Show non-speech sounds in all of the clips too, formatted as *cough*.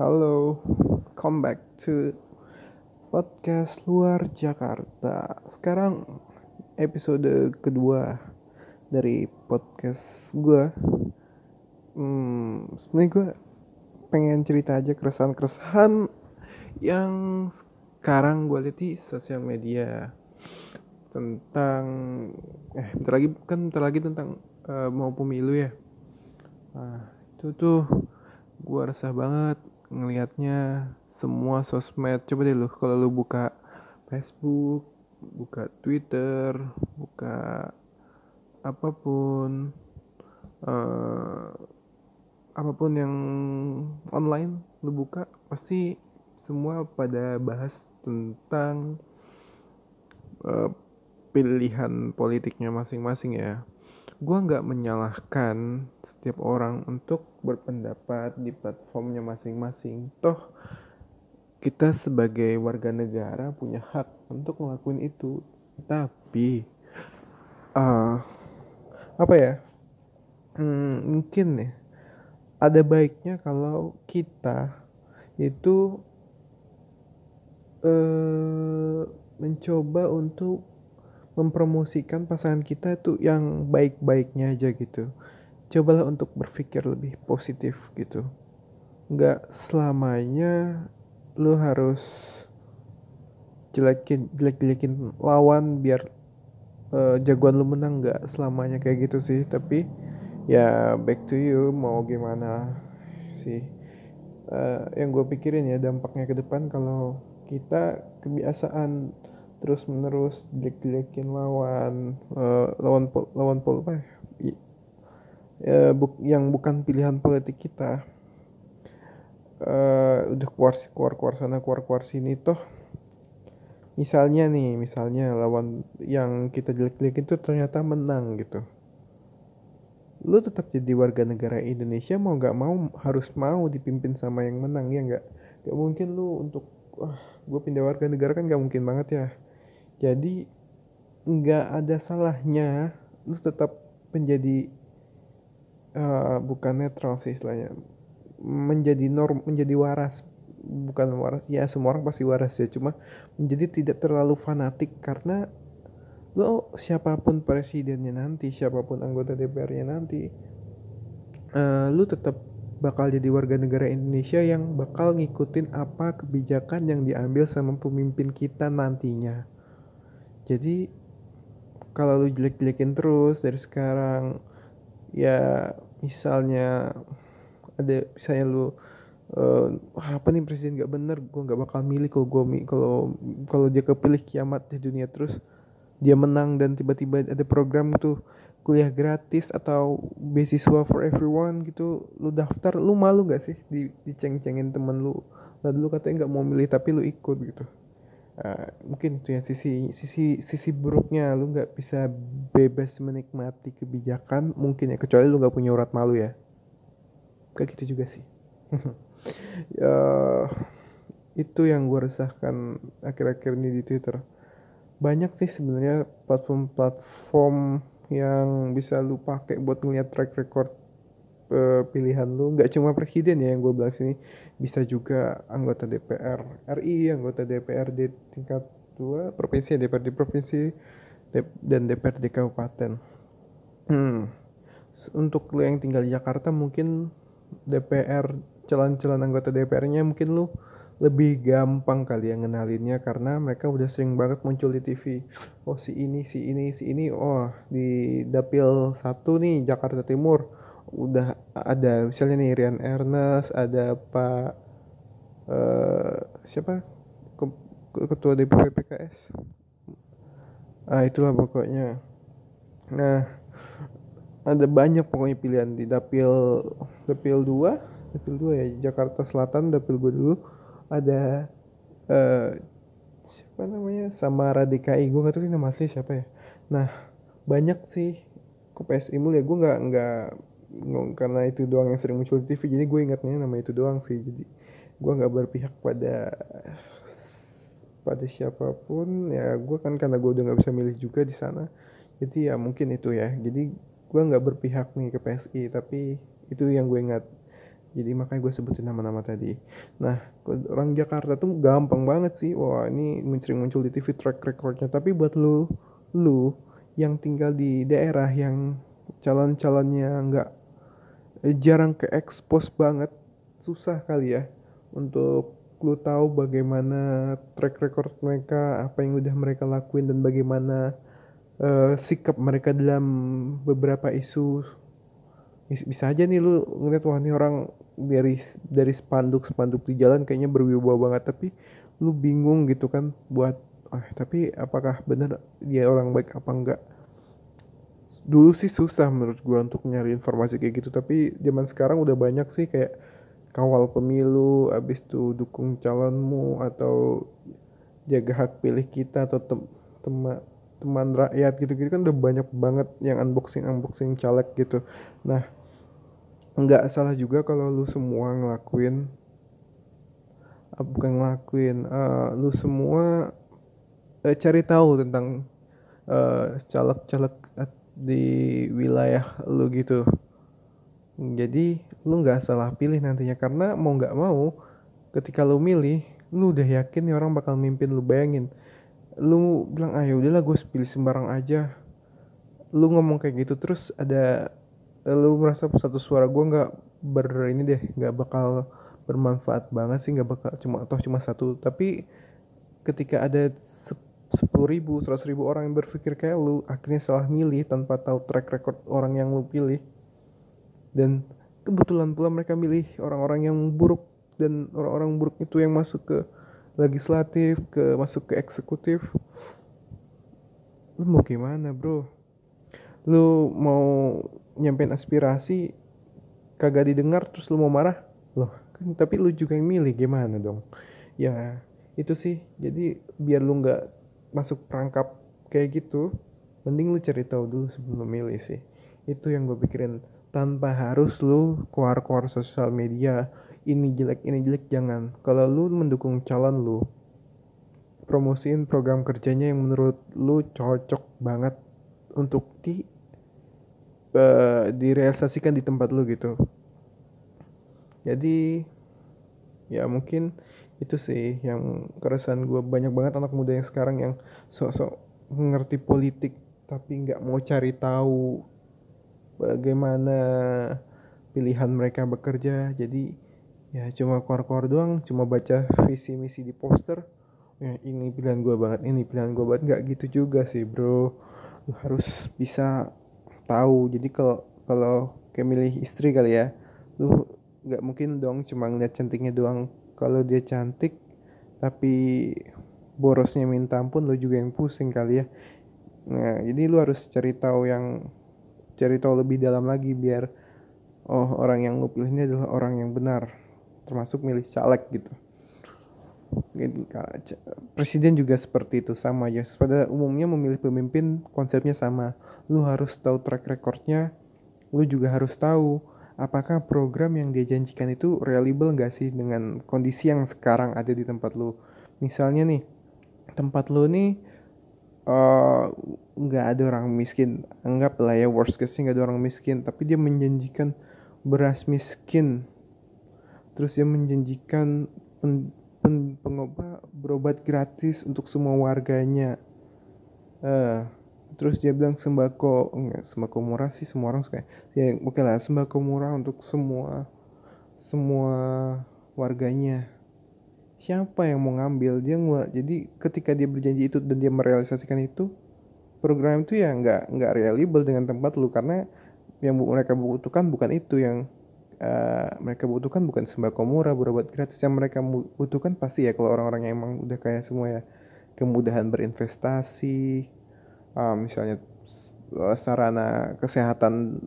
Halo, come back to podcast luar Jakarta. Sekarang episode kedua dari podcast gue. Hmm, sebenarnya gue pengen cerita aja keresahan-keresahan yang sekarang gue lihat di sosial media tentang eh bentar lagi kan bentar lagi tentang uh, mau pemilu ya. Nah itu tuh gue resah banget ngelihatnya semua sosmed. Coba deh lu kalau lu buka Facebook buka Twitter buka apa pun uh, apa pun yang online lu buka pasti semua pada bahas tentang uh, pilihan politiknya masing-masing ya. Gua nggak menyalahkan setiap orang untuk berpendapat di platformnya masing-masing. Toh kita sebagai warga negara punya hak untuk ngelakuin itu. Tapi uh, apa ya? Hmm, mungkin ya ada baiknya kalau kita itu uh, mencoba untuk mempromosikan pasangan kita itu yang baik-baiknya aja gitu. Cobalah untuk berpikir lebih positif gitu. Nggak selamanya lu harus jelekin jelek-jelekin lawan biar uh, jagoan lu menang nggak selamanya kayak gitu sih tapi ya back to you mau gimana sih uh, yang gue pikirin ya dampaknya ke depan kalau kita kebiasaan terus menerus jelek-jelekin lawan uh, lawan pol, lawan pol apa ya, ya buk, yang bukan pilihan politik kita. Uh, udah keluar keluar keluar sana keluar keluar sini toh misalnya nih misalnya lawan yang kita jelek-jelekin itu ternyata menang gitu. Lu tetap jadi warga negara Indonesia mau nggak mau harus mau dipimpin sama yang menang ya nggak? Nggak mungkin lu untuk wah gue pindah warga negara kan gak mungkin banget ya. Jadi nggak ada salahnya lu tetap menjadi uh, bukan netral sih istilahnya. Menjadi norm menjadi waras. Bukan waras ya semua orang pasti waras ya. Cuma menjadi tidak terlalu fanatik karena lo siapa pun presidennya nanti siapa pun anggota DPR-nya nanti uh, lu tetap bakal jadi warga negara Indonesia yang bakal ngikutin apa kebijakan yang diambil sama pemimpin kita nantinya. Jadi kalau lu jelek-jelekin terus dari sekarang ya misalnya ada misalnya lu uh, apa nih presiden gak bener gue nggak bakal milih kalau gue kalau kalau dia kepilih kiamat di dunia terus dia menang dan tiba-tiba ada program tuh kuliah gratis atau beasiswa for everyone gitu lu daftar lu malu gak sih di diceng-cengin temen lu? Lalu lu katanya nggak mau milih tapi lu ikut gitu. Uh, mungkin itu ya sisi sisi sisi buruknya lu nggak bisa bebas menikmati kebijakan mungkin ya kecuali lu nggak punya urat malu ya. Kayak gitu juga sih. *laughs* Ya itu yang gue resahkan akhir-akhir ini di Twitter. Banyak sih sebenarnya platform-platform yang bisa lu pakai buat ngeliat track record uh, pilihan lu nggak cuma presiden ya yang gue bilang sini bisa juga anggota DPR RI anggota DPR di tingkat dua provinsi DPR di provinsi dan DPR di kabupaten hmm. untuk lu yang tinggal di Jakarta mungkin DPR calon-calon anggota DPR-nya mungkin lu lebih gampang kali ya ngenalinnya karena mereka udah sering banget muncul di TV. Oh si ini, si ini, si ini, oh di dapil satu nih Jakarta Timur udah ada misalnya nih Rian Ernest, ada Pak uh, siapa ketua DPP PKS. Ah itulah pokoknya. Nah ada banyak pokoknya pilihan di dapil dapil 2 dapil 2 ya Jakarta Selatan dapil gue dulu ada uh, siapa namanya? Samara DKI gue nggak tahu sih nama asli siapa ya. Nah banyak sih ke PSI mulu ya. Gue nggak nggak karena itu doang yang sering muncul di TV jadi gue ingatnya nama itu doang sih. Jadi gue nggak berpihak pada pada siapa pun. Ya gue kan karena gue udah nggak bisa milih juga di sana. Jadi ya mungkin itu ya. Jadi gue nggak berpihak nih ke PSI tapi itu yang gue ingat jadi makanya gue sebutin nama-nama tadi. Nah orang Jakarta tuh gampang banget sih. Wah ini sering muncul di TV track recordnya. Tapi buat lu lu yang tinggal di daerah yang calon-calonnya nggak eh, jarang ke expose banget susah kali ya untuk lu tahu bagaimana track record mereka apa yang udah mereka lakuin dan bagaimana uh, sikap mereka dalam beberapa isu. Bisa aja nih lu ngeliat wah ini orang dari dari spanduk spanduk di jalan kayaknya berwibawa banget. Tapi lu bingung gitu kan buat ah tapi apakah benar dia orang baik apa enggak? Dulu sih susah menurut gua untuk nyari informasi kayak gitu. Tapi zaman sekarang udah banyak sih kayak kawal pemilu abis itu dukung calonmu atau jaga hak pilih kita atau tem teman teman rakyat gitu-gitu kan udah banyak banget yang unboxing unboxing caleg gitu. Nah nggak salah juga kalau lu semua ngelakuin uh, bukan ngelakuin uh, lu semua uh, cari tahu tentang uh, caleg-caleg di wilayah lu gitu. Jadi lu nggak salah pilih nantinya. Karena mau nggak mau ketika lu milih lu udah yakin orang bakal mimpin lu bayangin. Lu bilang ah ya udahlah gue pilih sembarang aja. Lu ngomong kayak gitu terus ada lu merasa satu suara gue nggak ber ini deh nggak bakal bermanfaat banget sih nggak bakal cuma atau cuma satu. Tapi ketika ada sepuluh ribu seratus ribu orang yang berpikir kayak lu akhirnya salah milih tanpa tahu track record orang yang lu pilih. Dan kebetulan pula mereka milih orang-orang yang buruk dan orang-orang buruk itu yang masuk ke legislatif ke masuk ke eksekutif. Lu mau gimana bro? Lu mau nyampein aspirasi kagak didengar terus lu mau marah? Loh kan tapi lu juga yang milih gimana dong? Ya itu sih. Jadi biar lu nggak masuk perangkap kayak gitu mending lu cari tahu dulu sebelum milih sih. Itu yang gue pikirin. Tanpa harus lu keluar-keluar sosial media ini jelek ini jelek jangan. Kalau lu mendukung calon lu promosiin program kerjanya yang menurut lu cocok banget untuk di uh, direalisasikan di tempat lu gitu. Jadi ya mungkin itu sih yang keresahan gue banyak banget anak muda yang sekarang yang sok-sok mengerti politik tapi nggak mau cari tahu bagaimana pilihan mereka bekerja. Jadi ya cuma kor-kor doang cuma baca visi misi di poster. Ya ini pilihan gue banget ini pilihan gue banget. Nggak gitu juga sih bro. Lu harus bisa tahu. Jadi kalau kalau kayak milih istri kali ya lu nggak mungkin dong cuma ngeliat cantiknya doang. Kalau dia cantik tapi borosnya minta ampun lu juga yang pusing kali ya. Nah jadi lu harus cari tahu yang cari tahu lebih dalam lagi biar oh orang yang lu pilih ini adalah orang yang benar termasuk milih caleg gitu. Presiden juga seperti itu sama aja. Pada umumnya memilih pemimpin konsepnya sama lu harus tahu track recordnya lu juga harus tahu apakah program yang dia janjikan itu reliable nggak sih dengan kondisi yang sekarang ada di tempat lu. Misalnya nih tempat lu nih eh, nggak uh, ada orang miskin. Anggap lah ya worst case nggak ada orang miskin tapi dia menjanjikan beras miskin. Terus dia menjanjikan pen, pen, pengobat berobat gratis untuk semua warganya. Uh, terus dia bilang sembako enggak sembako murah sih semua orang suka. Ya oke okay lah sembako murah untuk semua semua warganya. Siapa yang mau ngambil? Dia nggak jadi ketika dia berjanji itu dan dia merealisasikan itu program itu ya nggak nggak reliable dengan tempat lu. Karena yang mereka butuhkan bukan itu yang uh, mereka butuhkan bukan sembako murah berobat gratis. Yang mereka butuhkan pasti ya kalau orang-orang yang emang udah kaya semua ya kemudahan berinvestasi uh, misalnya uh, sarana kesehatan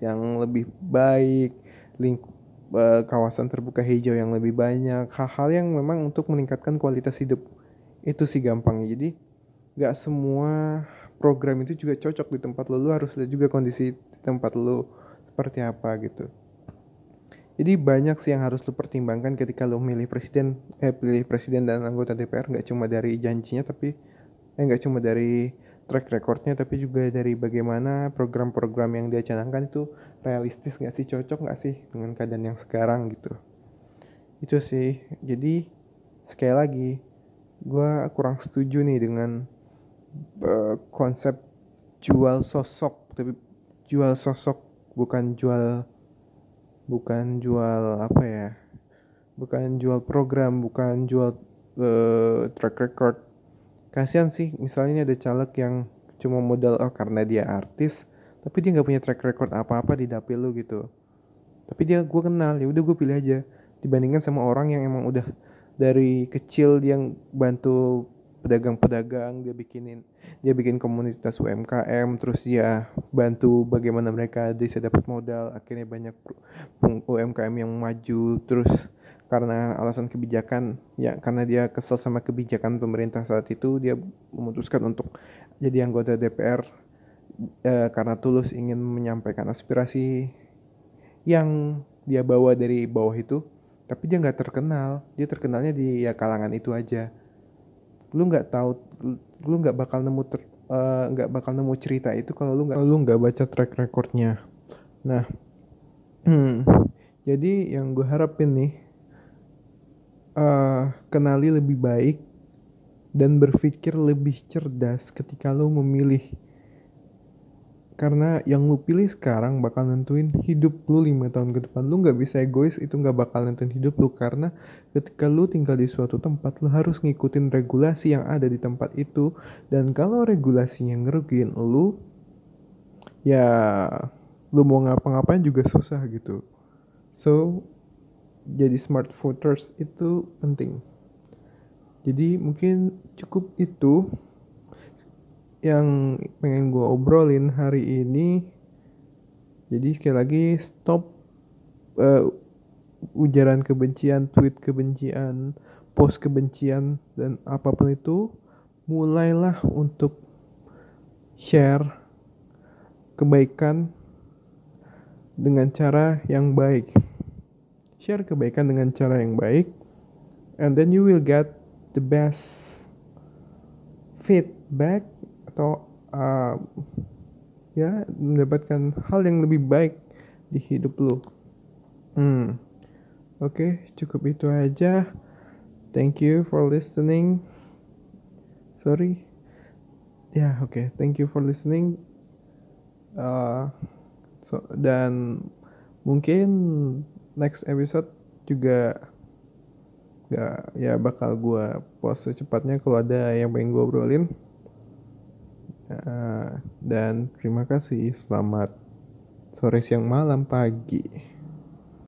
yang lebih baik lingkup uh, kawasan terbuka hijau yang lebih banyak hal-hal yang memang untuk meningkatkan kualitas hidup. Itu sih gampang jadi nggak semua program itu juga cocok di tempat lo. Lo harus lihat juga kondisi di tempat lo seperti apa gitu. Jadi banyak sih yang harus lu pertimbangkan ketika lu milih presiden eh pilih presiden dan anggota DPR nggak cuma dari janjinya tapi eh nggak cuma dari track recordnya tapi juga dari bagaimana program-program yang dia canangkan itu realistis nggak sih cocok nggak sih dengan keadaan yang sekarang gitu. Itu sih. Jadi sekali lagi gue kurang setuju nih dengan uh, konsep jual sosok tapi jual sosok bukan jual bukan jual apa ya bukan jual program bukan jual uh, track record kasihan sih misalnya ini ada caleg yang cuma modal oh karena dia artis tapi dia nggak punya track record apa-apa di dapil lu gitu. Tapi dia gue kenal ya udah gue pilih aja. Dibandingkan sama orang yang emang udah dari kecil dia bantu pedagang-pedagang dia bikinin dia bikin komunitas UMKM terus dia bantu bagaimana mereka bisa dapat modal akhirnya banyak UMKM yang maju terus karena alasan kebijakan ya karena dia kesel sama kebijakan pemerintah saat itu dia memutuskan untuk jadi anggota DPR eh, karena tulus ingin menyampaikan aspirasi yang dia bawa dari bawah itu tapi dia nggak terkenal. Dia terkenalnya di ya kalangan itu aja. Lu nggak tahu lu nggak bakal nemu eh, nggak uh, bakal nemu cerita itu kalau lu nggak lu nggak baca track recordnya. Nah hmm, jadi yang gue harapin nih uh, kenali lebih baik dan berpikir lebih cerdas ketika lu memilih. Karena yang lu pilih sekarang bakal nentuin hidup lu lima tahun ke depan. Lu nggak bisa egois itu nggak bakal nentuin hidup lu karena ketika lu tinggal di suatu tempat lu harus ngikutin regulasi yang ada di tempat itu. Dan kalau regulasinya ngerugiin lu ya lu mau ngapa-ngapain juga susah gitu. So jadi smart voters itu penting. Jadi mungkin cukup itu yang pengen gue obrolin hari ini. Jadi sekali lagi stop uh, ujaran kebencian tweet kebencian post kebencian dan apa pun itu mulailah untuk share kebaikan dengan cara yang baik share kebaikan dengan cara yang baik and then you will get the best feedback atau uh, ya mendapatkan hal yang lebih baik di hidup lo. Hmm. Oke, okay, cukup itu aja. Thank you for listening. Sorry. Ya, yeah, oke. Okay. Thank you for listening. Uh, so dan mungkin next episode juga gak ya bakal gue post secepatnya kalau ada yang pengen gue obrolin. Eh, dan terima kasih. Selamat sore, siang, malam, pagi.